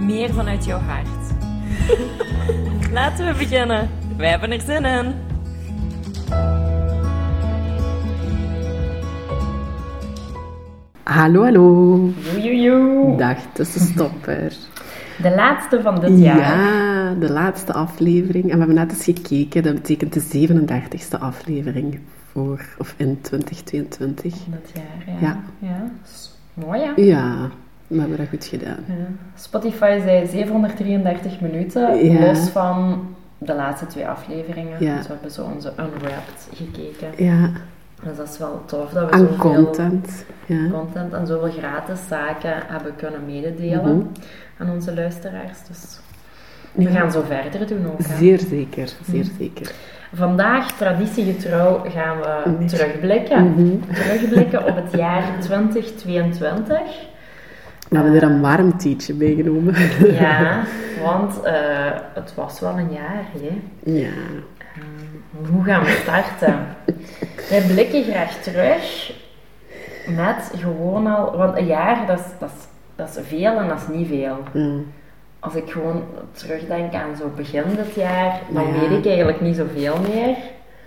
meer vanuit jouw hart. Laten we beginnen. Wij hebben er zin in. Hallo, hallo. Joejoe. Dag tussenstopper. De laatste van dit jaar. Ja, de laatste aflevering. En we hebben net eens gekeken, dat betekent de 37e aflevering voor, of in 2022. Dit jaar, ja. Ja. ja. Mooi, ja. Ja, we hebben dat goed gedaan. Ja. Spotify zei 733 minuten, Ja. los van de laatste twee afleveringen. Ja. Dus we hebben zo onze Unwrapped gekeken. Ja, Dus dat is wel tof dat we aan zoveel content. Ja. content en zoveel gratis zaken hebben kunnen mededelen Mhm. aan onze luisteraars. Dus we gaan zo verder doen ook. hè. Zeer zeker, zeer Mhm. zeker. Vandaag, traditiegetrouw, gaan we Nee. terugblikken. Mhm. Terugblikken op het jaar 2022. We hebben er een warm tietje bij genomen. Ja, want eh, het was wel een jaar, hè. Ja. Ehm, hoe gaan we starten? Wij blikken graag terug met gewoon al... Want een jaar, dat is, dat is, dat is veel en dat is niet veel. Als ik gewoon terugdenk aan zo begin dit jaar, dan Ja. weet ik eigenlijk niet zoveel meer.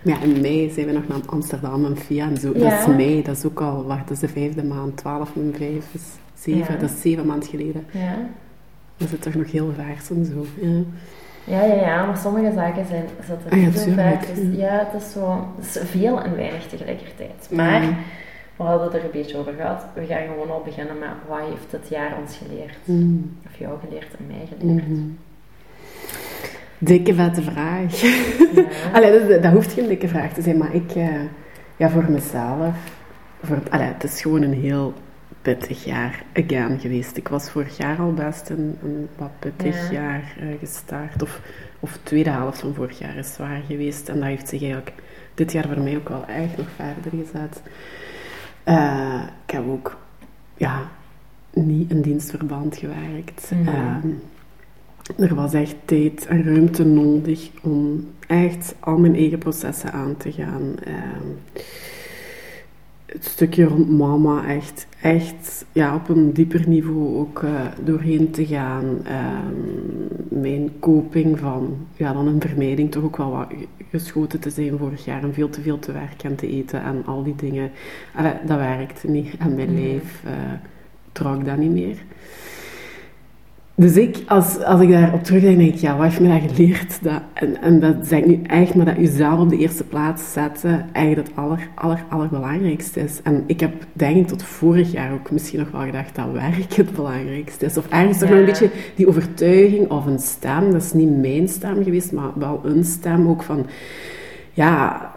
Ja, in mei zijn we nog naar Amsterdam en Via en zo. Ja. Dat is mei, dat is ook al, wacht, dat is de vijfde maand, 12 min 5 is 7, Ja. dat is zeven maanden geleden. Ja. Dat is toch nog heel vers en zo. Ja. Ja, ja, ja, maar sommige zaken zijn, zitten Ah ja, ver. tuurlijk, Dus ja. het is zo het is veel en weinig tegelijkertijd. Maar Ja. we hadden het er een beetje over gehad. We gaan gewoon al beginnen met wat heeft het jaar ons geleerd? Mm. Of jou geleerd en mij geleerd. Mhm. Dikke vette vraag. Ja. Allee, dat, dat hoeft geen dikke vraag te zijn, maar ik, eh, ja, voor mezelf, voor, allee, het is gewoon een heel pittig jaar again geweest. Ik was vorig jaar al best een, een wat pittig Ja. jaar eh, gestart, of, of de tweede helft van vorig jaar is zwaar geweest. En dat heeft zich eigenlijk dit jaar voor mij ook wel echt nog verder gezet. Eh, ik heb ook, ja, niet in dienstverband gewerkt. Mhm. Ehm, er was echt tijd en ruimte nodig om echt al mijn eigen processen aan te gaan. Ehm, het stukje rond mama echt, echt ja, op een dieper niveau ook eh, doorheen te gaan. Ehm, mijn coping van ja, dan een vermijding toch ook wel wat geschoten te zijn vorig jaar en veel te veel te werken en te eten en al die dingen. Allee, dat werkte niet en mijn Mhm. lijf eh trok dat niet meer. Dus ik, als, als ik daarop terugdenk, denk ik, ja, wat heeft me dat geleerd? Dat, en, en dat zeg ik nu echt, maar dat jezelf op de eerste plaats zetten eigenlijk het aller, aller, allerbelangrijkste is. En ik heb, denk ik, tot vorig jaar ook misschien nog wel gedacht dat werk het belangrijkste is. Of ergens toch Ja. nog een beetje die overtuiging of een stem, dat is niet mijn stem geweest, maar wel een stem ook van, ja...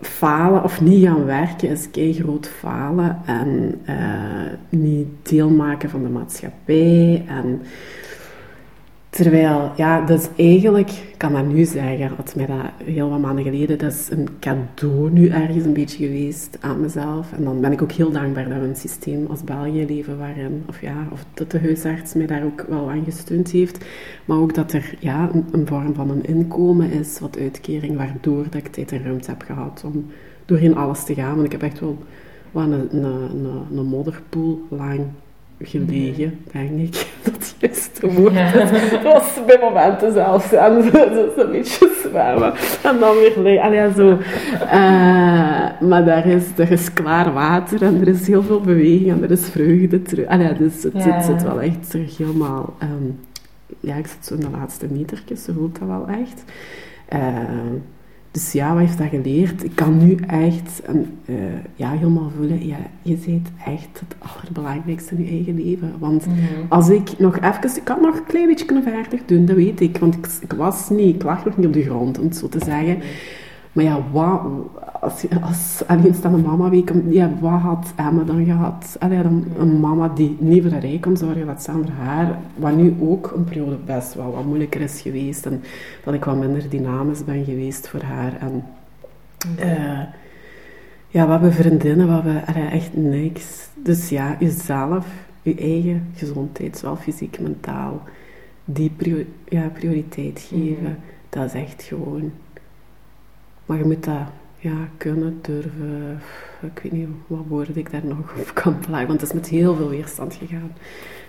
Falen of niet gaan werken is groot falen en eh, niet deelmaken van de maatschappij. En terwijl, ja, dat is eigenlijk, ik kan dat nu zeggen, had mij dat heel wat maanden geleden, dat is een cadeau nu ergens een beetje geweest aan mezelf. En dan ben ik ook heel dankbaar dat we een systeem als België leven waarin, of ja, of dat de huisarts mij daar ook wel aan gesteund heeft. Maar ook dat er ja, een, een vorm van een inkomen is, wat uitkering, waardoor dat ik tijd en ruimte heb gehad om doorheen alles te gaan. Want ik heb echt wel wat een, een, een, een modderpoel lang gelegen, denk ik. Dat is het woord. Ja. Het was bij momenten zelfs en zo, een beetje zwemmen. En dan weer. Allee, ja, zo. Eh, maar daar is, er is klaar water en er is heel veel beweging en er is vreugde terug. Allee, dus het, Ja. het zit wel echt terug helemaal... ehm, ja, ik zit zo in de laatste metertjes, zo voelt dat wel echt. Eh, dus ja, wat heeft dat geleerd? Ik kan nu echt en, eh, ja, helemaal voelen, ja, je bent echt het allerbelangrijkste in je eigen leven. Want Mhm. als ik nog even, ik had nog een klein beetje kunnen verder doen, dat weet ik. Want ik, ik was niet, ik lag nog niet op de grond, om het zo te zeggen. Maar ja, wat, als, als alleenstaande mama week, ja, wat had Emma dan gehad? Allee, dan een mama die niet voor haar kon zorgen, dat staan voor haar, wat nu ook een periode best wel wat moeilijker is geweest en dat ik wat minder dynamisch ben geweest voor haar. En, uh, ja, we hebben vriendinnen, we hebben allee, echt niks. Dus ja, jezelf, je eigen gezondheid, zowel fysiek, mentaal, die ja, prioriteit geven, mhm. dat is echt gewoon maar je moet dat ja, kunnen, durven. Ik weet niet wat woorden ik daar nog op kan plaatsen, want het is met heel veel weerstand gegaan.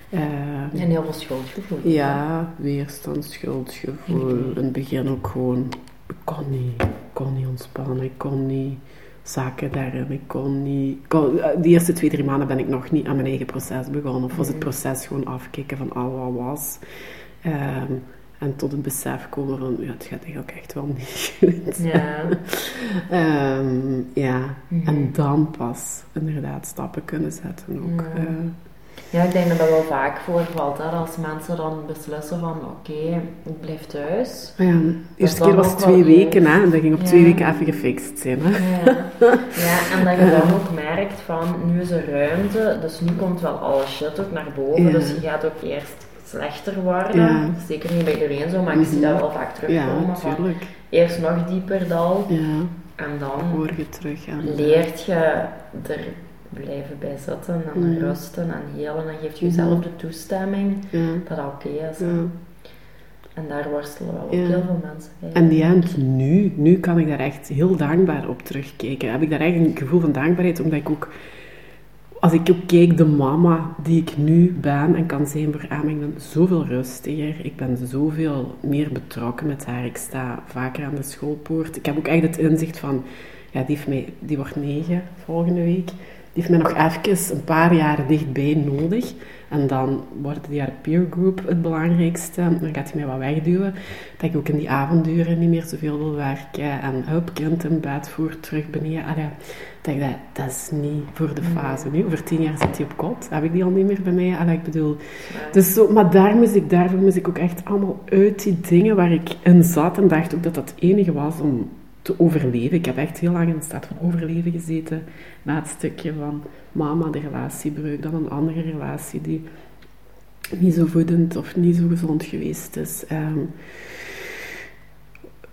Uh, en heel veel schuldgevoel. Ja, weerstand, schuldgevoel. In het begin ook gewoon, ik kon niet, ik kon niet ontspannen, ik kon niet zaken daarin, ik kon niet... Kon, de eerste twee, drie maanden ben ik nog niet aan mijn eigen proces begonnen, of was het mhm. proces gewoon afkicken van al wat was. Um, en tot het besef komen van, ja, het gaat eigenlijk echt wel niet goed. Ja. um, ja. Mhm. En dan pas inderdaad stappen kunnen zetten ook. Ja. Uh, ja, ik denk dat dat wel vaak voorvalt, hè, als mensen dan beslissen van, oké, okay, ik blijf thuis. Oh ja, de eerste keer was het twee weken, hè, en dat ging op twee weken even gefixt zijn. Hè. Ja. ja, en dat je dan ook merkt van, nu is er ruimte, dus nu komt wel alle shit ook naar boven, dus je gaat ook eerst slechter worden. Zeker niet bij iedereen zo, maar ik zie dat mhm. wel vaak terugkomen. Ja, tuurlijk. Eerst nog dieper dal. Ja. En dan Hoor je terug, leert je er blijven bij zitten en rusten en helen. En geeft jezelf de toestemming dat dat oké is. En daar worstelen wel ook heel veel mensen bij. En die eind nu, nu kan ik daar echt heel dankbaar op terugkijken. Heb ik daar echt een gevoel van dankbaarheid, omdat ik ook als ik ook kijk, de mama die ik nu ben en kan zijn voor Emma, ik ben zoveel rustiger. Ik ben zoveel meer betrokken met haar. Ik sta vaker aan de schoolpoort. Ik heb ook echt het inzicht van, ja, die wordt negen volgende week. Die heeft mij nog even een paar jaar dichtbij nodig. En dan wordt die peer group het belangrijkste. Dan gaat hij mij wat wegduwen. Dat ik ook in die avonduren niet meer zoveel wil werken. En hup, kind in bed voor, terug beneden. Dat, dat, is niet voor de fase nu. Over tien jaar zit hij op kot. Heb ik die al niet meer bij mij? Allee, ik bedoel... Dus maar daar moest ik, daarvoor moest ik ook echt allemaal uit die dingen waar ik in zat. En dacht ook dat dat het enige was om te overleven. Ik heb echt heel lang in de staat van overleven gezeten. Na het stukje van mama, de relatiebreuk. Dan een andere relatie die niet zo voedend of niet zo gezond geweest is. Ehm,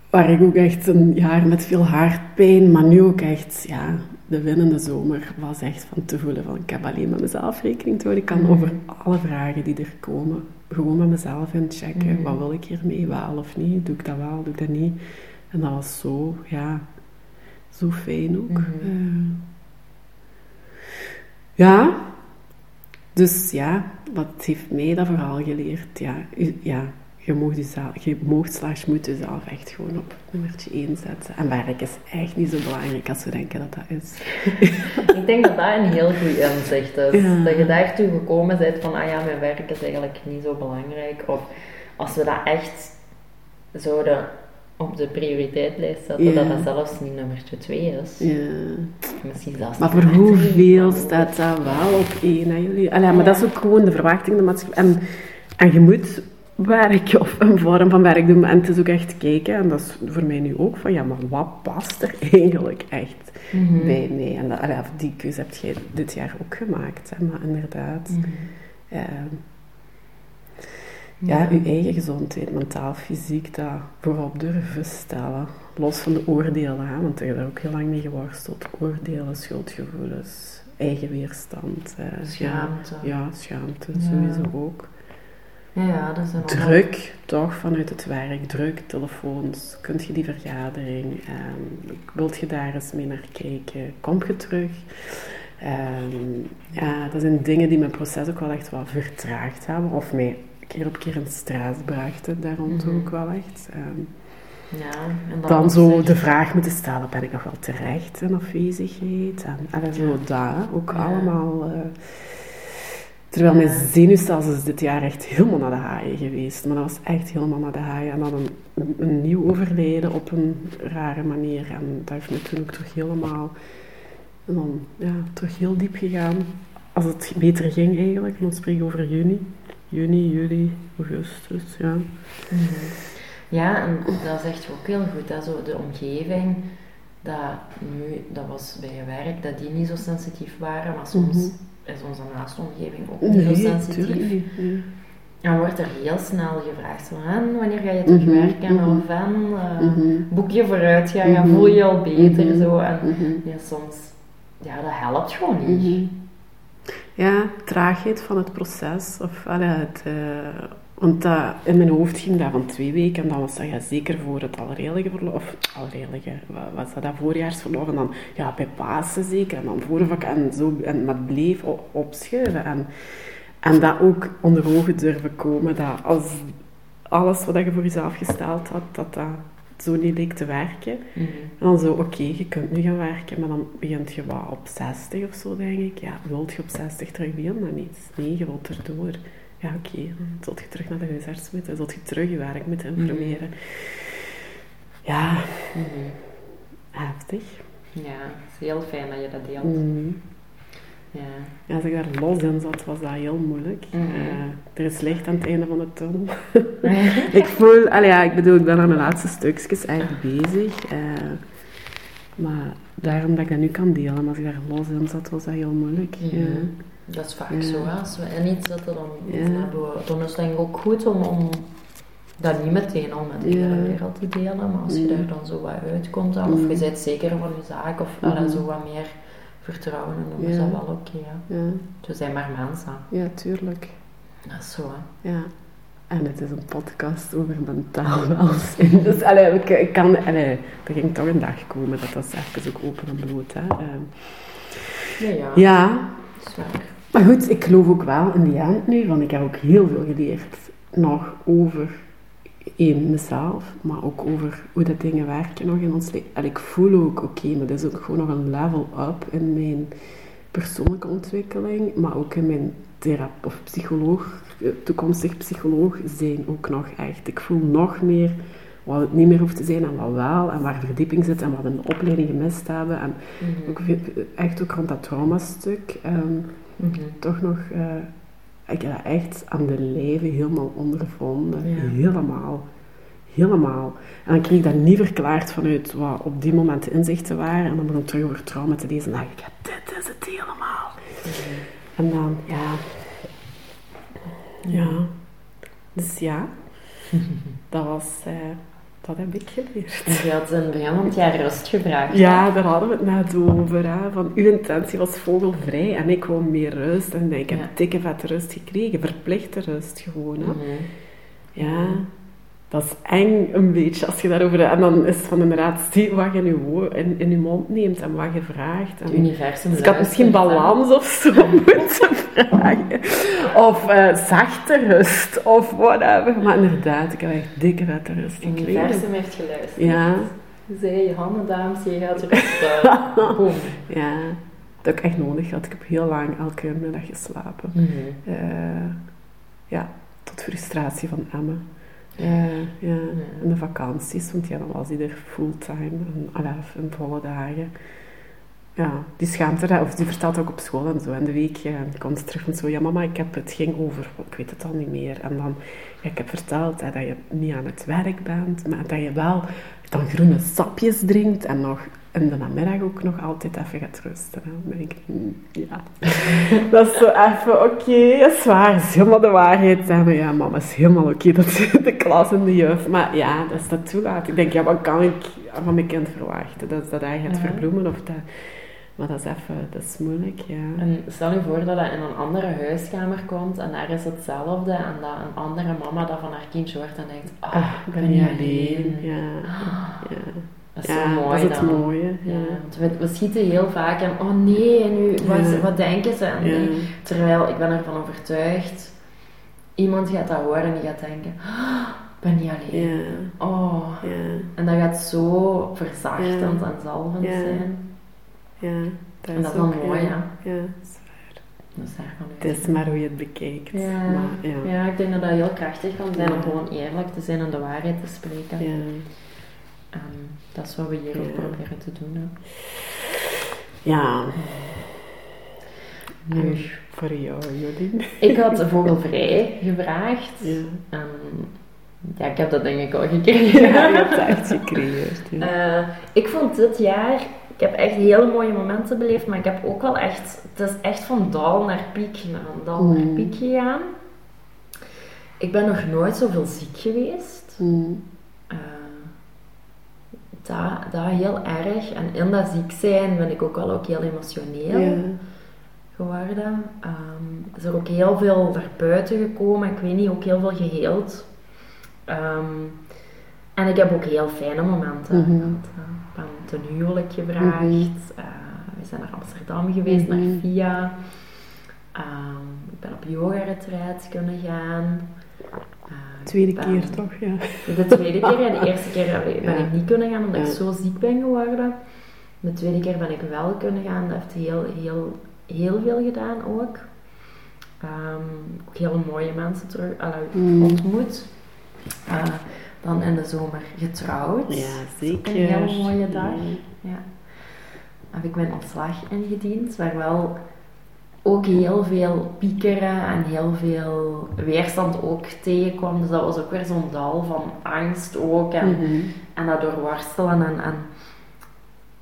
waar ik ook echt een jaar met veel haarpijn, maar nu ook echt, ja, de winnende zomer was echt van te voelen van ik heb alleen met mezelf rekening te houden. Ik kan mhm. over alle vragen die er komen, gewoon met mezelf inchecken. Mm. Wat wil ik hiermee, wel of niet? Doe ik dat wel, doe ik dat niet? En dat was zo, ja, zo fijn ook. Mhm. Eh, ja, dus ja, wat heeft mij dat vooral geleerd? Ja, ja je mag jezelf, je mag slash moet jezelf echt gewoon op nummertje 1 zetten. En werk is echt niet zo belangrijk als we denken dat dat is. ik denk dat dat een heel goed inzicht is. Dat je daartoe gekomen bent van, ah ja, mijn werk is eigenlijk niet zo belangrijk. Of als we dat echt zouden op de prioriteitlist zetten, dat dat zelfs niet nummertje 2 is. Ja. Misschien zelfs Maar voor hoeveel staat dat wel op één? Hè, jullie? Allee, maar dat is ook gewoon de verwachting, de maatschappij. En, en je moet werk of een vorm van werk doen. En het is ook echt kijken, en dat is voor mij nu ook van, ja, maar wat past er eigenlijk echt mhm. bij mij? En dat, allee, die keuze heb jij dit jaar ook gemaakt, hè, maar inderdaad. Mm ja, uw eigen gezondheid, mentaal, fysiek, dat voorop durven stellen. Los van de oordelen, hè, want ik heb daar ook heel lang mee geworsteld. Oordelen, schuldgevoelens, eigen weerstand. schaamte. Ja, ja schaamte, sowieso ook. Ja, dat is een Druk, toch, vanuit het werk, druk, telefoons. Kunt je die vergadering, um, wilt je daar eens mee naar kijken? Kom je terug? Um, ja, dat zijn dingen die mijn proces ook wel echt wat vertraagd hebben, of mij keer op keer in stress brachten, daar rond mm ook wel echt. Um, ja, en dan, dan zo de vraag moeten stellen, ben ik nog wel terecht in afwezigheid? En, en zo daar ook allemaal... Uh, terwijl mijn zenuwstelsel is dit jaar echt helemaal naar de haaien geweest. Maar dat was echt helemaal naar de haaien. En dan een, een, nieuw overlijden op een rare manier. En dat heeft me toen ook terug helemaal... En dan ja, terug heel diep gegaan. Als het beter ging eigenlijk, dan spreek ik over juni juni, juli, augustus, ja. Ja, en dat is echt ook heel goed, hè? Zo de omgeving dat nu, dat was bij je werk, dat die niet zo sensitief waren, maar soms Mhm. is onze naastomgeving ook niet zo sensitief. niet. Nee. Dan wordt er heel snel gevraagd van, en wanneer ga je terug Mhm, mhm. Of en, eh, Mhm. boek je vooruitgang en Mhm. voel je al beter? Zo. En ja, soms, ja, dat helpt gewoon niet. Ja, traagheid van het proces. Of, allee, het, eh, want dat, in mijn hoofd ging dat van twee weken. En dan was dat ja, zeker voor het alredige verlof. Of alredige, was dat, dat voorjaarsverlof. En dan ja, bij Pasen zeker. En dan voor en zo. En dat bleef opschuiven. En, en dat ook onder ogen durven komen. Dat als alles wat je voor jezelf gesteld had, dat dat zo niet leek te werken. Mhm. En dan zo, oké, je kunt nu gaan werken, maar dan begint je wat op 60 of zo, denk ik. Ja, wilt je op 60 terug wil dat niet? Nee, je wilt erdoor. Ja, oké, dan zult je terug naar de huisarts moeten, zult je terug je werk moeten informeren. Ja, Mhm. heftig. Ja, het is heel fijn dat je dat deelt. Mm. Ja. Als ik daar los in zat, was dat heel moeilijk. Mhm. Eh, er is licht aan het einde van de tunnel. ik voel, allee, ja, ik bedoel, ik ben aan mijn laatste stukjes eigenlijk bezig. eh, maar daarom dat ik dat nu kan delen. Maar als ik daar los in zat, was dat heel moeilijk. Mhm. Ja. Dat is vaak Ja. zo, hè. als we in iets zitten, dan, we, dan is het denk ik ook goed om, om dat niet meteen al met de hele wereld te delen, maar als je Mm. daar dan zo wat uitkomt, dan, of Mm. je bent zeker van je zaak, of allee, zo wat meer vertrouwen, en dan is Ja. dat wel oké. Ja, we zijn maar mensen. ja, tuurlijk. Dat is zo, hè. Ja. En het is een podcast over mentaal welzijn. Dus allee, ik, ik kan, allee, er ging toch een dag komen dat dat even ook open en bloot. Hè. Ehm, Ja, ja. ja, Dat maar goed, ik geloof ook wel in die end nu, want ik heb ook heel veel geleerd nog over één, mezelf, maar ook over hoe dat dingen werken nog in ons leven. En ik voel ook, oké, dat is ook gewoon nog een level up in mijn persoonlijke ontwikkeling, maar ook in mijn therapeut of psycholoog, eh, toekomstig psycholoog zijn ook nog echt. Ik voel nog meer wat het niet meer hoeft te zijn en wat wel, en waar verdieping zit en wat we in de opleiding gemist hebben. En Mhm. ook veel- echt ook rond dat traumastuk. ehm Mhm. toch nog, eh, ik heb dat echt aan de lijve helemaal ondervonden. Ja. Helemaal. Helemaal. En dan kreeg ik dat niet verklaard vanuit wat op die moment de inzichten waren. En dan begon ik terug over trauma te lezen. En dacht ik, ja, dit is het helemaal. En dan, ja. Ja. Dus ja. Dat was, eh, dat heb ik geleerd. En je had in het begin van het jaar rust gevraagd. Ja, daar hadden we het net over. Hè. Van, uw intentie was vogelvrij en ik wou meer rust. En ik heb Ja. dikke vette rust gekregen. Verplichte rust gewoon. Hè. Mhm. Ja, dat is eng een beetje als je daarover... En dan is het van inderdaad, zie wat je in je, in, in je mond neemt en wat je vraagt. Het En, universum dus ik had misschien balans of zo moeten vragen. Of eh, zachte rust, of whatever. Maar inderdaad, ik heb echt dikke vette rust Het universum heeft geluisterd. Ja, Zei je handen, dames, je gaat. Boom. ja. Dat heb ik echt nodig had. Ik heb heel lang elke middag geslapen. Eh, ja, tot frustratie van Emma. Eh, ja, in de vakanties, want ja, dan was hij er fulltime, en, in volle dagen. Ja, die schaamt er, of die vertelt ook op school en zo. En de week ja, komt ze terug van zo, ja mama, ik heb, het ging over, ik weet het al niet meer. En dan, ja, ik heb verteld hè, dat je niet aan het werk bent, maar dat je wel dan groene sapjes drinkt en nog in de namiddag ook nog altijd even gaat rusten. hè. Dan denk ik, hmm, ja. dat is zo even, oké, is waar, is helemaal de waarheid. Zeg maar, ja, mama, is helemaal oké dat ze de klas en de juf. Maar ja, dat is dat toelaat. Ik denk, ja, wat kan ik van mijn kind verwachten? Dat, dat hij gaat Ja. verbloemen of dat... Maar dat is even, dat is moeilijk, ja. En stel je voor dat hij in een andere huiskamer komt en daar is hetzelfde en dat een andere mama dat van haar kindje hoort en denkt, ah, Ah, ik ben alleen. Ja, ja. Dat is ja zo mooi dat is het dan. mooie. Ja, we, we schieten heel vaak en oh nee, en nu, wat, Ja. wat denken ze? En Ja. nee. Terwijl ik ben ervan overtuigd, iemand gaat dat horen en die gaat denken, ah, ik ben niet alleen. Ja, Oh. ja, En dat gaat zo verzachtend en zalvend zijn. ja. Dat En dat is wel mooi, ja. dat is waar. Dat is daarvan Het is maar hoe je het bekijkt. Ja. Maar, ja. Ja, ik denk dat dat heel krachtig kan zijn om gewoon eerlijk te zijn en de waarheid te spreken. Ja. En dat is wat we hier ook proberen te doen. Hè. ja. Nu, voor jou, Jolien. ik had vogelvrij gevraagd. Ja. Ja, ik heb dat denk ik al gekregen. Ja, je hebt het echt gecreëerd. Ja. Eh, ik vond dit jaar, ik heb echt hele mooie momenten beleefd, maar ik heb ook wel echt, het is echt van dal naar piek naar dal naar Mm. piek gegaan. Ik ben nog nooit zoveel ziek geweest. Mm. Dat, dat heel erg. En in dat ziek zijn ben ik ook wel ook heel emotioneel Ja. geworden. Ehm, is er ook heel veel naar buiten gekomen. Ik weet niet, ook heel veel geheeld. Ehm, en ik heb ook heel fijne momenten Mhm. gehad. Ik ben ten huwelijk gevraagd. Mhm. Eh, we zijn naar Amsterdam geweest, Mhm. naar VIA. Ehm, ik ben op yoga-retreat kunnen gaan. Tweede ben- keer toch, ja. de tweede keer, ja, de eerste keer ben Ja. ik niet kunnen gaan omdat ik zo ziek ben geworden. De tweede keer ben ik wel kunnen gaan. Dat heeft heel, heel, heel veel gedaan ook. Ehm, ook heel mooie mensen terug Mm. ontmoet. Eh, dan in de zomer getrouwd. Ja, zeker. Een hele mooie dag. Ja. Ja. Heb ik mijn ontslag ingediend, waar wel ook heel veel piekeren en heel veel weerstand ook tegenkwam. Dus dat was ook weer zo'n dal van angst ook. En, Mhm. en dat doorworstelen en, en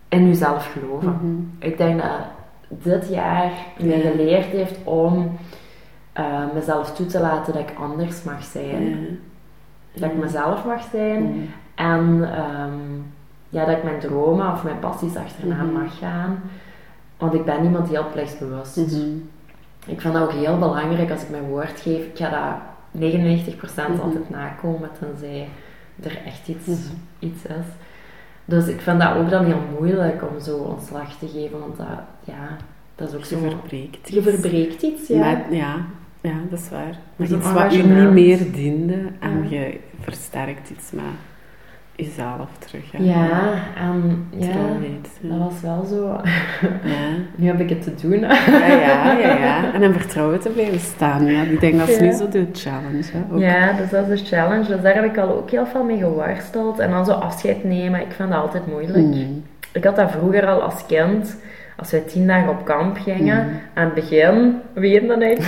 in jezelf geloven. Mhm. Ik denk dat dit jaar mij Ja. geleerd heeft om eh, mezelf toe te laten dat ik anders mag zijn. Ja. Dat ik mezelf mag zijn. En ehm, ja, dat ik mijn dromen of mijn passies achterna Mhm. mag gaan. Want ik ben iemand heel plichtsbewust. Mhm. Ik vind dat ook heel belangrijk als ik mijn woord geef. Ik ga dat 99% Mhm. altijd nakomen, tenzij er echt iets, Mhm. iets is. Dus ik vind dat ook dan heel moeilijk om zo ontslag te geven, want dat, ja, dat is ook Je zo... verbreekt Je verbreekt iets, ja. Maar, ja, ja, dat is waar. Maar is een iets wat je niet meer diende en Ja. je versterkt iets met jezelf terug. hè. Ja, en ja, dat was wel zo. Ja. Nu heb ik het te doen. Ja, ja, ja, ja. En in vertrouwen te blijven staan. Ja. Ik denk dat is Ja. nu zo de challenge. Hè. Ook. Ja, dus dat is de challenge. Dus daar heb ik al ook heel veel mee geworsteld. En dan zo afscheid nemen, ik vind dat altijd moeilijk. Mm. Ik had dat vroeger al als kind. Als wij tien dagen op kamp gingen, Mm. aan het begin weende ik.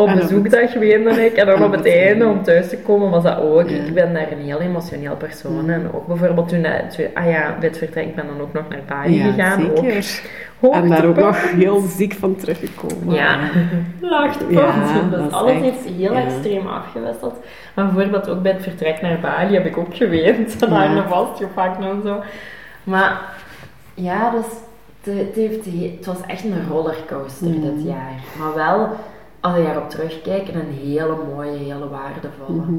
Op bezoekdag weende ik. En dan op het het einde, om thuis te komen, was dat ook. Ja. Ik ben daar een heel emotioneel persoon. Mm. En ook bijvoorbeeld toen, dat- toen- ah ja, bij het vertrek, ik ben dan ook nog naar Bali Ja, gegaan. zeker. Ook En daar ook nog heel ziek van teruggekomen. Ja, laagtepunt. Ja, dat dus is alles echt- heeft heel ja. extreem afgewisseld. Maar bijvoorbeeld ook bij het vertrek naar Bali heb ik ook geweend. En Ja. handen vastgepakt en zo. Maar ja, dus het, het heeft, het was echt een rollercoaster Mm. dit jaar. Maar wel, als je daarop terugkijkt, een hele mooie, hele waardevolle. Mhm.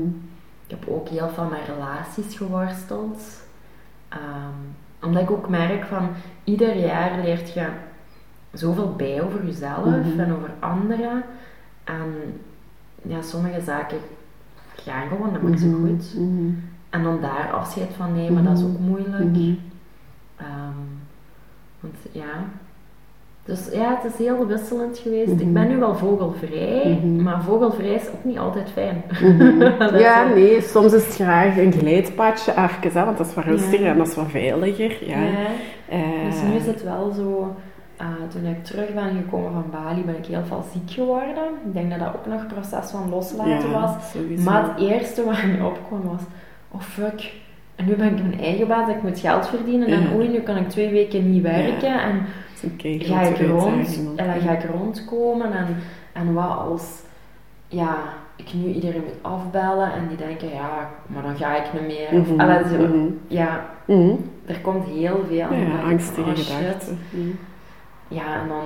Ik heb ook heel veel met relaties geworsteld. Ehm, omdat ik ook merk van ieder jaar leert je zoveel bij over jezelf Mhm. en over anderen. En ja, sommige zaken gaan gewoon, dat maakt zo Mhm. goed. En dan daar afscheid van nemen, dat is ook moeilijk. Ehm, want ja. Dus ja, het is heel wisselend geweest. Mhm. Ik ben nu wel vogelvrij, Mhm. maar vogelvrij is ook niet altijd fijn. Mhm. Ja, nee, soms is het graag een glijdpadje, hè, want dat is wat rustiger Ja. en dat is wat veiliger. Ja. Ja. Eh, Dus nu is het wel zo, eh, toen ik terug ben gekomen van Bali, ben ik heel veel ziek geworden. Ik denk dat dat ook nog een proces van loslaten ja, was. sowieso. Maar het eerste wat me opkwam was, oh fuck, en nu ben ik mijn eigen baas, ik moet geld verdienen en oei, nu kan ik twee weken niet werken en Kei ga ik, rond, hè. ga ik rondkomen en, en wat als ja, ik nu iedereen moet afbellen en die denken, ja, maar dan ga ik niet meer. Mhm, allee, zo, mhm. Ja, Mhm. er komt heel veel. Ja, ik, angstige oh, gedachten. Ja, en dan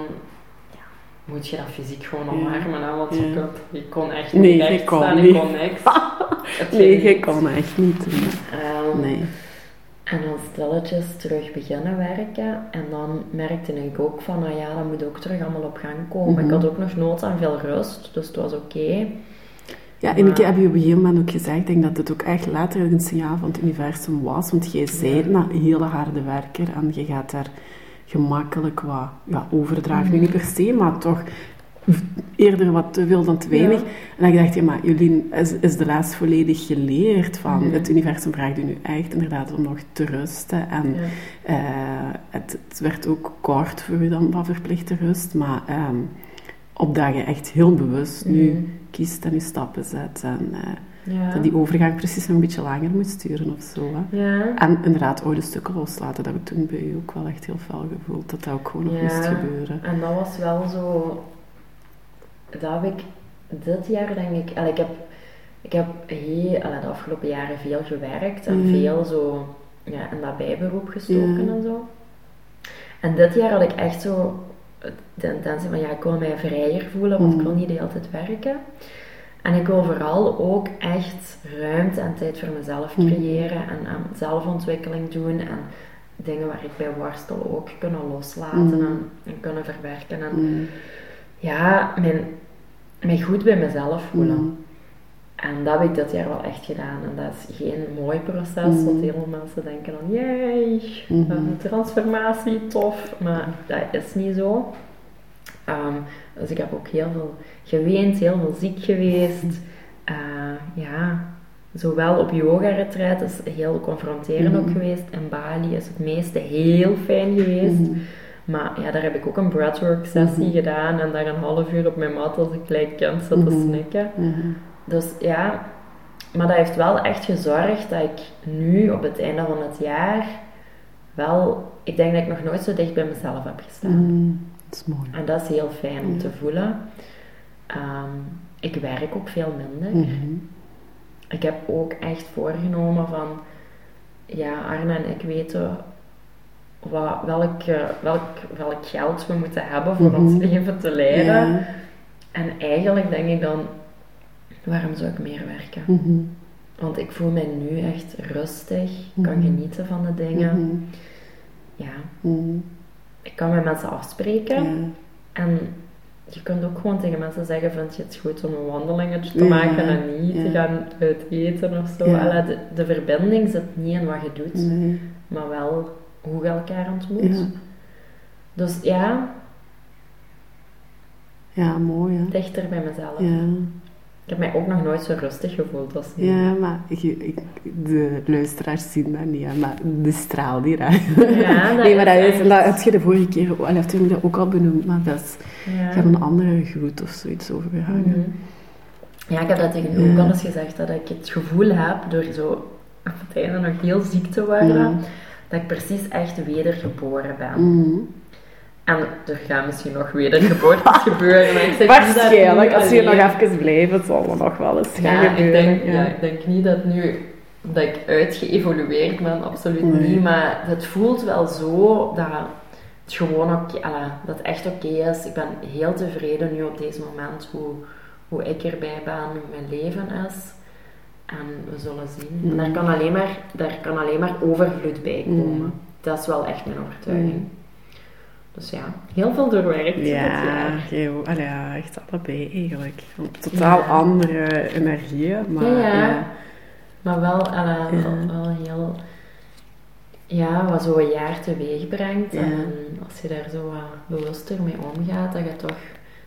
ja, moet je dat fysiek gewoon Ja. omarmen. Hè, want Ja. je, kon, je kon echt Nee, niet je recht kon staan, niet. kon niks. Nee, je kan echt niet. Ehm, Nee. En dan stilletjes terug beginnen werken. En dan merkte ik ook van, nou ja, dat moet ook terug allemaal op gang komen. Mhm. Ik had ook nog nood aan veel rust, dus het was oké. Ja, en ik heb je op een gegeven moment ook gezegd, ik denk dat het ook echt later een signaal van het universum was, want jij zei een hele harde werker en je gaat daar gemakkelijk wat ja, overdragen, nu niet per se, maar toch eerder wat te veel dan te weinig. Ja. En ik dacht, ja, maar Jolien, is, is de les volledig geleerd van het universum vraagt u nu echt inderdaad om nog te rusten en eh, het, het werd ook kort voor u dan wat verplichte rust, maar ehm, opdat je echt heel bewust nu kiest en je stappen zet. En, eh, Ja. Dat die overgang precies een beetje langer moest duren of zo. Hè. Ja. En inderdaad, oude stukken loslaten, dat heb ik toen bij u ook wel echt heel fel gevoeld. Dat dat ook gewoon nog Ja. moest gebeuren. En dat was wel zo... Dat heb ik dit jaar, denk ik... allee, ik heb, ik heb heel, de afgelopen jaren veel gewerkt en Mhm. veel zo ja, in dat bijberoep gestoken Ja. en zo. En dit jaar had ik echt zo de intentie van, ja, ik wil mij vrijer voelen, want ik Mhm. wil niet de hele tijd werken. En ik wil vooral ook echt ruimte en tijd voor mezelf creëren en zelfontwikkeling doen en dingen waar ik bij worstel ook kunnen loslaten en, en kunnen verwerken. En Mm. ja, mijn, mij goed bij mezelf voelen. Mm. En dat heb ik dit jaar wel echt gedaan. En dat is geen mooi proces, Mm. want heel veel mensen denken dan, jee, Mhm. eh, transformatie, tof. Maar dat is niet zo. Ehm, dus ik heb ook heel veel geweend, heel veel ziek geweest. Eh, ja, zowel op yoga-retreat is heel confronterend ook Mhm. geweest. In Bali is het meeste heel fijn geweest. Maar ja, daar heb ik ook een breathwork sessie Mhm. gedaan en daar een half uur op mijn mat als ik gelijk kind zat te Mhm. snikken. Mhm. Dus ja, maar dat heeft wel echt gezorgd dat ik nu op het einde van het jaar wel, ik denk dat ik nog nooit zo dicht bij mezelf heb gestaan. Dat is mooi. En dat is heel fijn om te voelen. Ehm, ik werk ook veel minder. Ik heb ook echt voorgenomen van, ja, Arne en ik weten wat, welk, eh, welk, welk geld we moeten hebben voor Mhm. ons leven te leiden. Ja. En eigenlijk denk ik dan, waarom zou ik meer werken? Mhm. Want ik voel mij nu echt rustig, kan Mhm. genieten van de dingen. Mhm. Ja, Mhm. ik kan met mensen afspreken. Ja. En je kunt ook gewoon tegen mensen zeggen, vind je het goed om een wandelingetje te Ja, maken en niet te ja. gaan uit eten of zo. Ja. De, de verbinding zit niet in wat je doet, Nee. maar wel hoe je elkaar ontmoet. Ja. Dus ja, ja, mooi hè. dichter bij mezelf. Ja. Ik heb mij ook nog nooit zo rustig gevoeld als nu. Ja, maar je- ik, de luisteraars zien dat niet, hè, maar de straal die daar. Ja, dat nee, maar dat is, echt- dat heb je de vorige keer, al heeft u dat ook al benoemd, maar dat is, Ja. ik heb een andere groet of zoiets overgehangen. Mhm. Ja, ik heb dat tegen u ook al eens gezegd, dat ik het gevoel heb, door zo op het einde nog heel ziek te worden, Ja. Dat ik precies echt wedergeboren ben. Mhm. En er gaan misschien nog wedergeboortes gebeuren, maar ik zeg Waarschijnlijk, als je nog even blijft, het zal er nog wel eens gaan Ja, ik gebeuren. denk, ja. ik denk niet dat nu dat ik uitgeëvolueerd ben, absoluut Nee. niet. Maar het voelt wel zo dat het gewoon oké, dat het echt oké is. Ik ben heel tevreden nu op deze moment hoe, hoe ik erbij ben, hoe mijn leven is. En we zullen zien. En Mm. daar kan alleen maar, daar kan alleen maar overvloed bij komen. Mm. Dat is wel echt mijn overtuiging. Mm. Dus ja, heel veel doorwerkt Ja, heel, ja, echt allebei eigenlijk. Totaal Ja. andere energieën, maar Ja, ja. ja. Maar wel, allee, Ja. wel, wel heel... Ja, wat zo'n jaar teweeg brengt. Ja. En als je daar zo wat bewuster mee omgaat, dat je toch...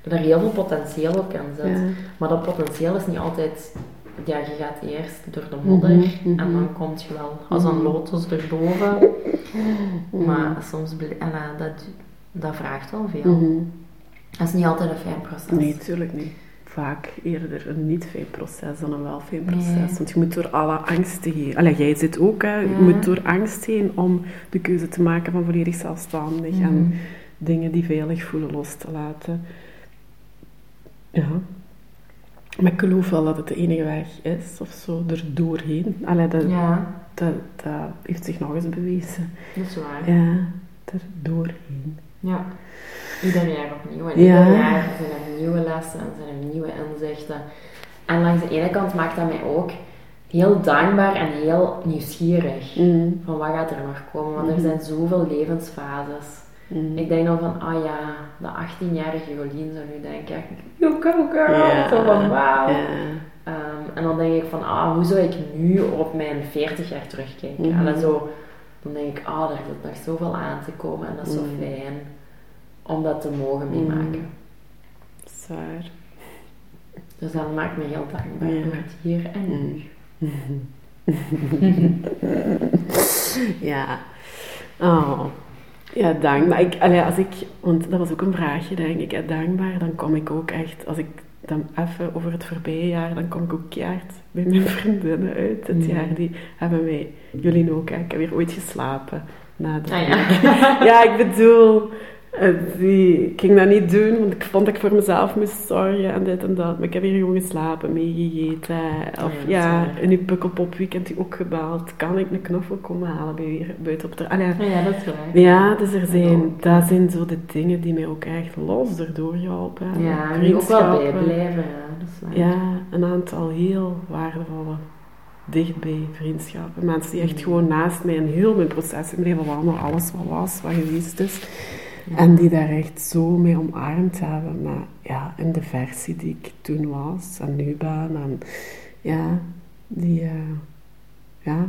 Dat er heel veel potentieel ook in zit. Ja. Maar dat potentieel is niet altijd... Ja, je gaat eerst door de modder Mhm, mhm. en dan kom je wel als een Mhm. lotus erboven. Maar soms... En eh, dat, dat vraagt wel veel. Mhm. Dat is niet altijd een fijn proces. Nee, natuurlijk niet. Vaak eerder een niet fijn proces dan een wel fijn proces. Nee. Want je moet door alle angsten heen. Allee, jij zit ook, hè. Je Ja. moet door angst heen om de keuze te maken van volledig zelfstandig en dingen die veilig voelen los te laten. Ja. Maar ik geloof wel dat het de enige weg is, of zo, er doorheen. Allee, dat, Ja, dat, dat heeft zich nog eens bewezen. dat is waar. Ja, er doorheen. Ja, ieder jaar opnieuw. En Ja. ieder jaar zijn er nieuwe lessen en zijn er nieuwe inzichten. En langs de ene kant maakt dat mij ook heel dankbaar en heel nieuwsgierig. Mm. Van wat gaat er nog komen? Want er Mhm. zijn zoveel levensfases. Mm. Ik denk dan van, ah ja, de 18-jarige Jolien zou nu denken, you go girl. Ja. Zo van, wauw. Ehm, en dan denk ik van, ah, hoe zou ik nu op mijn 40 jaar terugkijken? Mhm. En dan, zo, dan denk ik, ah, daar zit nog zoveel aan te komen en dat is zo Mhm. fijn om dat te mogen meemaken. Zwaar. Dus dat maakt me heel dankbaar Ja. voor het hier en nu. Ja. Oh. Ja, dank. Maar ik, allee, als ik, want dat was ook een vraagje, denk ik. hè, Dankbaar, dan kom ik ook echt, als ik dan even over het voorbije jaar, dan kom ik ook keihard bij mijn vriendinnen uit. Dit Mhm. jaar, die hebben wij, jullie ook, hè. ik heb weer ooit geslapen. Na de Ah, ja. ja, ik bedoel, die, ik ging dat niet doen, want ik vond dat ik voor mezelf moest zorgen en dit en dat. Maar ik heb hier gewoon geslapen, meegegeten. Of Ja, ja, in uw pukkelpop weekend die ook gebeld. Kan ik een knuffel komen halen bij weer buiten op de... Allee, ja, dat is gelijk. ja, dus er zijn, dat zijn zo de dingen die mij ook echt los erdoor helpen. Ja, en die ook wel bijblijven, ja, dat is waar. Ja, een aantal heel waardevolle, dichtbij vriendschappen. Mensen die echt Mm. gewoon naast mij in heel mijn proces in leven wandelen, alles wat was, wat geweest is. En die daar echt zo mee omarmd hebben. Maar ja, in de versie die ik toen was en nu ben. En ja, die, eh, ja,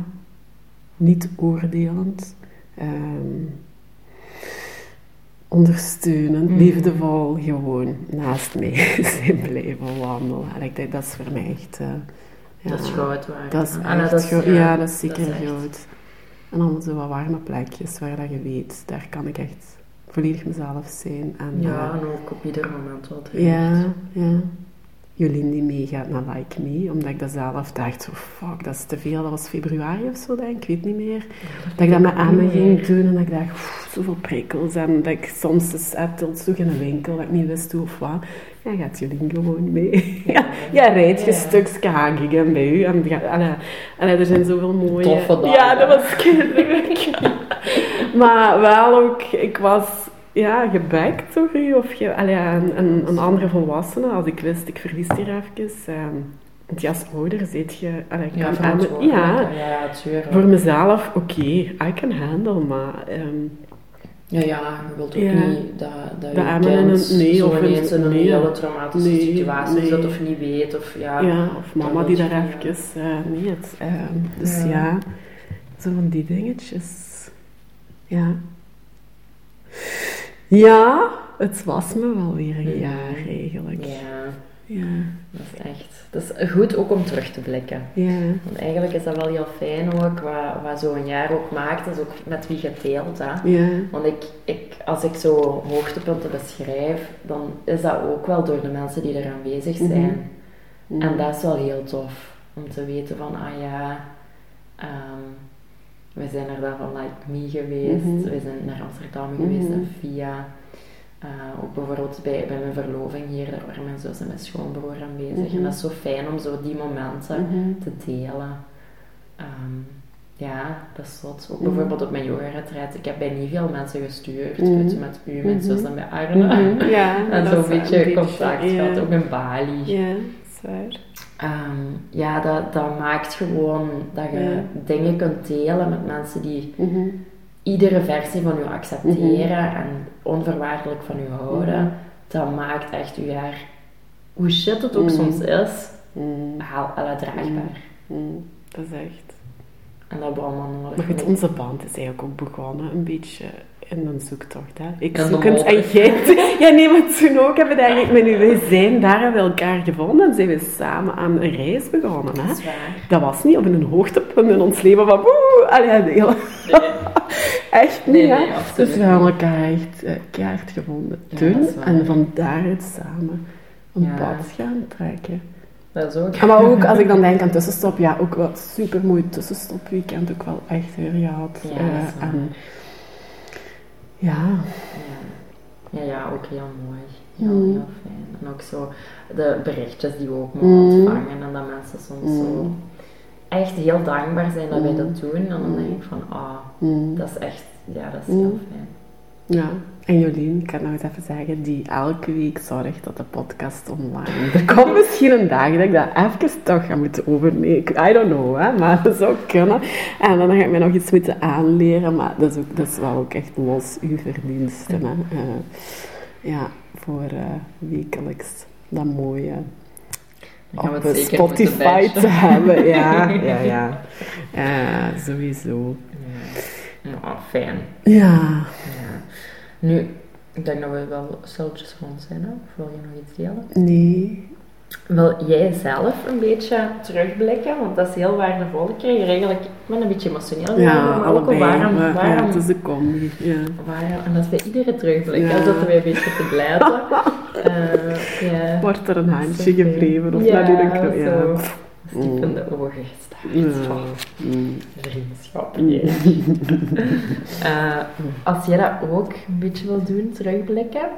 niet oordelend. ehm, ondersteunend, Mhm. liefdevol, gewoon naast mij zijn blijven wandelen. En ik denk, dat is voor mij echt... eh, ja, Dat is goud waard. Dat is Ah, dat is- ja, Ja, dat is zeker goud. En dan zo wat warme plekjes waar dat je weet, daar kan ik echt volledig mezelf zijn. En, Ja, eh, en ook op ieder moment wat er ja, ja. Jolien die meegaat naar Like Me, omdat ik dat zelf dacht, zo fuck, dat is te veel. Dat was februari of zo, denk ik, ik weet niet meer. Dat ik dat met Anne ging doen en dat ik dacht, "Oef, zoveel prikkels. En dat ik soms eens uit zoek in een winkel, dat ik niet wist hoe of wat. Ja, gaat Jolien gewoon mee. Ja, ja rijdt je Ja. stukje hagigen bij u. En, allee, allee, er zijn zoveel mooie... Toffe dagen. Ja, dat was kinderlijk. maar wel ook, ik was ja, gebekt door u. Of je, allee, een, een, een andere volwassene. Als ik wist, ik verlies hier even. ehm, want ja, als ouder zit je... Allee, Ja, kan- ja, voor mezelf, oké, I can handle, maar... ehm, Ja, ja, je wilt ook Ja. niet dat, dat Dat je kind een- nee, zo of een- ineens in een nee. hele traumatische Nee, situatie zit of niet weet. Of, ja, ja, of mama die daar je niet, even... eh nee, het, ehm, dus Ja. ja. zo van die dingetjes. Ja. Ja, het was me wel weer een Mhm. jaar eigenlijk. Ja, Ja, dat is echt... Dat is goed ook om terug te blikken. ja. Want eigenlijk is dat wel heel fijn ook, wat, wat zo'n jaar ook maakt, is ook met wie je deelt. Hè. Ja. Want ik, ik, als ik zo hoogtepunten beschrijf, dan is dat ook wel door de mensen die er aanwezig zijn. Mhm. En dat is wel heel tof, om te weten van, ah ja, ehm, we zijn er dan van Like Me geweest, Mhm. we zijn naar Amsterdam geweest Mhm. en via... eh, ook bijvoorbeeld bij, bij mijn verloving hier, daar waren mijn zus en mijn schoonbroer aanwezig. Mhm. En dat is zo fijn om zo die momenten Mhm. te delen. Ehm, ja, dat is zot. Ook Mhm. bijvoorbeeld op mijn yoga-retreat. Ik heb bij niet veel mensen gestuurd. Mhm. Met u, mijn Mhm. zus en bij Arne. Mhm. Ja, En zo'n beetje contact gehad, ook in Bali. Zwaar. Ehm, ja, dat, dat maakt gewoon dat je Ja. dingen kunt delen met mensen die Mhm. iedere versie van u accepteren en onvoorwaardelijk van u houden. Mhm. Dat maakt echt uw jaar, hoe shit het ook Mhm. soms is, Mhm. haal, draagbaar. Mhm. Dat is echt... En dat hebben we allemaal nodig. Maar goed, onze band is eigenlijk ook begonnen een beetje in een zoektocht. Hè? Ik de zoekend en jij... Ja, nee, maar toen ook hebben we eigenlijk met nu... Wij zijn, daar hebben we elkaar gevonden en zijn we samen aan een reis begonnen. Hè? Dat is waar. Dat was niet op een hoogtepunt in ons leven van... Woe, allee, hele- Echt niet, Nee, hè? nee, dus we hebben elkaar echt eh, kaart gevonden Ja, toen. en van daaruit samen een Ja. pad gaan trekken. Dat is ook. Ja, maar ook als ik dan denk aan tussenstop, ja, ook wel super mooi tussenstopweekend, ook wel echt weer gehad. Ja, Eh, en ja, Ja. ja, ook heel mooi. Heel, Mm. heel fijn. En ook zo de berichtjes die we ook mogen Mm. ontvangen en dat mensen soms zo Mm. echt heel dankbaar zijn dat wij dat doen. En dan denk ik van, ah, mm, dat is echt, ja, dat is heel fijn. Ja. En Jolien, ik kan nog eens even zeggen, die elke week zorgt dat de podcast online. Er komt misschien een dag dat ik dat even toch ga moeten overnemen. I don't know, hè, maar dat zou kunnen. En dan ga ik me nog iets moeten aanleren, maar dat is, ook, dat is wel ook echt los uw verdiensten. Hè. Eh, ja, voor eh, wekelijks dat mooie op eh, Spotify te hebben. Ja, ja, ja. Ja, sowieso. Ja. Ja, fijn. Ja. Ja. Nu, ik denk dat we wel stilletjes rond zijn. Hè? Of wil je nog iets delen? Nee. Wil jij zelf een beetje terugblikken? Want dat is heel waardevol. Ik kreeg er eigenlijk, ik ben een beetje emotioneel geworden, Ja, maar ook allebei. waarom, maar, waarom, ja, het is een combi. Ja. waarom, en dat is bij iedere terugblik, Ja. hè, zitten wij een beetje te blijten. Eh. Wordt er een handje gegeven of ja, natuurlijk... Ja, zo. Mm. Diep in de ogen gestaard. Ja. Mm. vriendschap. ja. Eh, als jij dat ook een beetje wil doen, terugblikken,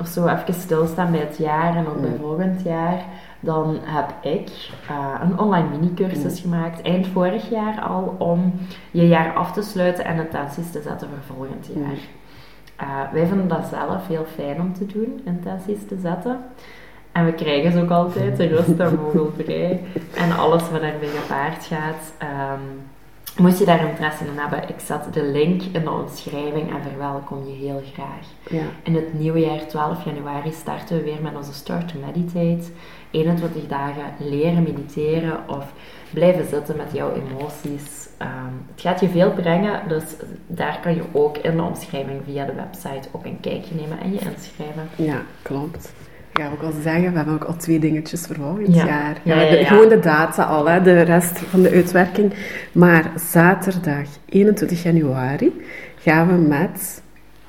of zo even stilstaan bij het jaar en ook bij Mm. volgend jaar, dan heb ik eh, een online mini-cursus gemaakt, eind vorig jaar al, om je jaar af te sluiten en intenties te zetten voor volgend jaar. Mm. Eh, wij vinden dat zelf heel fijn om te doen, intenties te zetten. En we krijgen ze ook altijd, de rust en vogelvrij. En alles wat daarbij gepaard gaat. Ehm, moest je daar interesse in hebben, ik zet de link in de omschrijving en verwelkom je heel graag. Ja. In het nieuwe jaar, 12 januari, starten we weer met onze Start to Meditate. 21 dagen leren mediteren of blijven zitten met jouw emoties. Ehm, het gaat je veel brengen, dus daar kan je ook in de omschrijving via de website ook een kijkje nemen en je inschrijven. Ja, klopt. Ik ga ook al zeggen, we hebben ook al twee dingetjes voor volgend Ja. jaar. Ja. Gewoon de data al, hè, de rest van de uitwerking. Maar zaterdag 21 januari gaan we met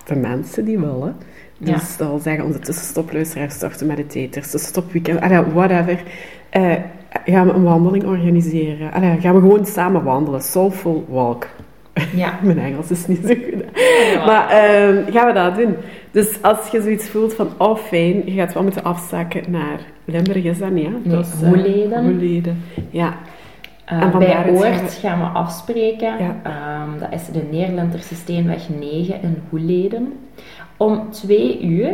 de mensen die willen. Dus dat wil zeggen onze tussenstopluisteraars, starten meditators, tussenstopweekend, ah, ja, whatever. eh, gaan we een wandeling organiseren. Ah, ja, gaan we gewoon samen wandelen. Soulful walk. Ja. Mijn Engels is niet zo goed. Maar ehm, gaan we dat doen? Dus als je zoiets voelt van, oh fijn, je gaat wel moeten afzakken naar Limburg, is dat niet? hè? Nee, eh, Hoeleden. Hoeleden, ja. Uh, En van bij Oort gaan we afspreken. Ja. Ehm, dat is de Neerlanderse Steenweg 9 in Hoeleden. Om twee uur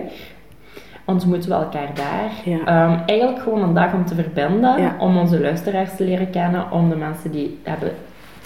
ontmoeten we elkaar daar. Ja. Ehm, eigenlijk gewoon een dag om te verbinden, Ja. om onze luisteraars te leren kennen, om de mensen die hebben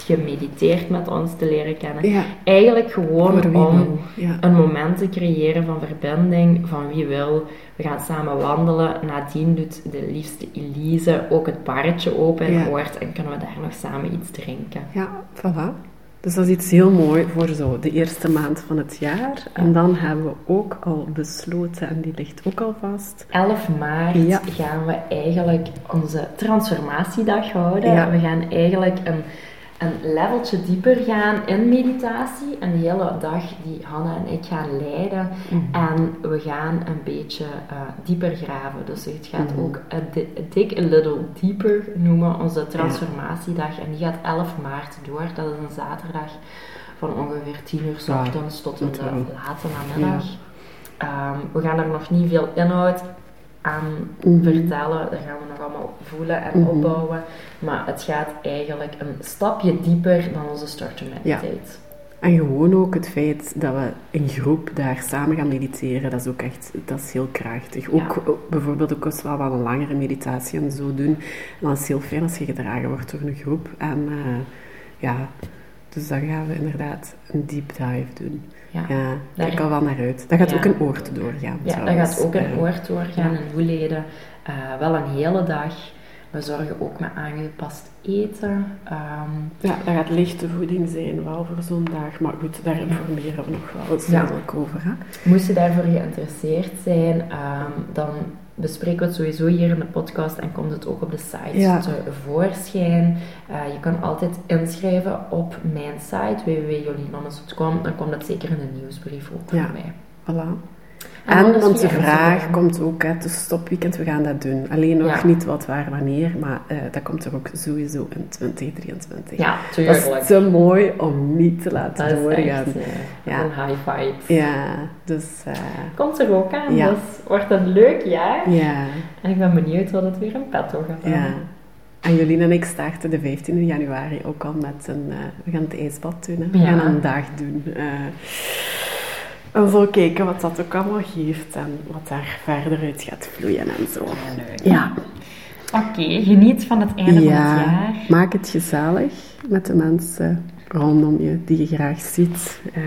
gemediteerd met ons te leren kennen. Ja, Eigenlijk gewoon om. Ja. een moment te creëren van verbinding, van wie wil. We gaan samen wandelen. Nadien doet de liefste Elise ook het barretje open in Ja. Oort en kunnen we daar nog samen iets drinken. ja, voilà. Dus dat is iets heel mooi voor zo de eerste maand van het jaar. En dan hebben we ook al besloten, en die ligt ook al vast. 11 maart Ja. gaan we eigenlijk onze transformatiedag houden. Ja. We gaan eigenlijk een, een leveltje dieper gaan in meditatie. Een hele dag die Hanna en ik gaan leiden. Mhm. En we gaan een beetje eh, dieper graven. Dus het gaat Mhm. ook a, di- a dig a little deeper noemen, onze transformatiedag. En die gaat 11 maart door. Dat is een zaterdag van ongeveer 10 uur s Ja, ochtends tot in de natuurlijk. late namiddag. Ehm, we gaan er nog niet veel inhoud aan Mhm. vertellen. Dat gaan we nog allemaal voelen en Mhm. opbouwen. Maar het gaat eigenlijk een stapje dieper dan onze Start to Meditate. En gewoon ook het feit dat we in groep daar samen gaan mediteren, dat is ook echt dat is heel krachtig. Ook Ja. ook bijvoorbeeld ook als we wel een langere meditatie en zo doen, dan is het heel fijn als je gedragen wordt door een groep. En eh, ja, dus dan gaan we inderdaad een deep dive doen. Ja. Ja, Daar- kijk al wel naar uit. Dat gaat Ja. ook een oord doorgaan. Ja, dat trouwens. gaat ook een oord doorgaan ja. in Hoeleden. Eh, wel een hele dag. We zorgen ook met aangepast eten. Ehm, Ja, dat gaat lichte voeding zijn, wel voor zo'n dag. Maar goed, daar informeren we nog wel eens over. Hè? moest je daarvoor geïnteresseerd zijn, ehm, dan bespreken we het sowieso hier in de podcast en komt het ook op de site Ja. tevoorschijn. Eh, je kan altijd inschrijven op mijn site www.jolienannes.com. Dan komt het zeker in de nieuwsbrief ook Ja. voor mij. Voilà. En want de vraag komt ook, hè, dus stopweekend, we gaan dat doen. Alleen nog Ja. niet wat, waar, wanneer, maar eh, dat komt er ook sowieso in 2023. Ja, dat tuurlijk. is te mooi om niet te laten Dat is doorgaan. echt Ja. een high five. Ja, dus eh, Komt er ook aan, Ja. dus wordt een leuk jaar. ja, En ik ben benieuwd wat het weer in petto gaat ja. En Jolien en ik starten de 15e januari ook al met een... eh, we gaan het ijsbad doen, hè. We gaan een dag doen. En zo kijken wat dat ook allemaal geeft en wat daar verder uit gaat vloeien en zo. Ja. Oké, geniet van het einde van het jaar. maak het gezellig met de mensen rondom je die je graag ziet. Eh,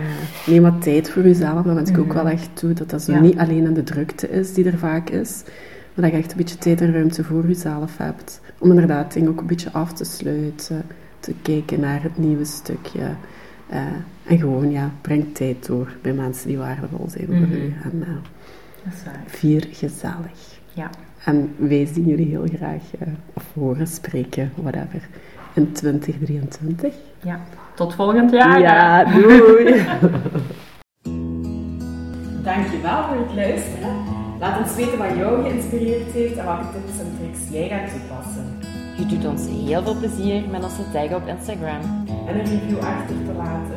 neem wat tijd voor jezelf, dat wens ik ook wel echt toe. Dat dat zo Ja. niet alleen in de drukte is die er vaak is, maar dat je echt een beetje tijd en ruimte voor jezelf hebt. Om inderdaad dingen ook een beetje af te sluiten, te kijken naar het nieuwe stukje. Eh, en gewoon, ja, breng tijd door bij mensen die waardevol zijn voor Mhm. u. En eh, Dat is waar. vier gezellig. Ja. En wij zien jullie heel graag, eh, of horen, spreken, whatever, in 2023. ja. Tot volgend jaar. Ja, doei! Dankjewel voor het luisteren. Laat ons weten wat jou geïnspireerd heeft en welke tips en tricks jij gaat toepassen. Je doet ons heel veel plezier met onze tag op Instagram. En een review achter te laten.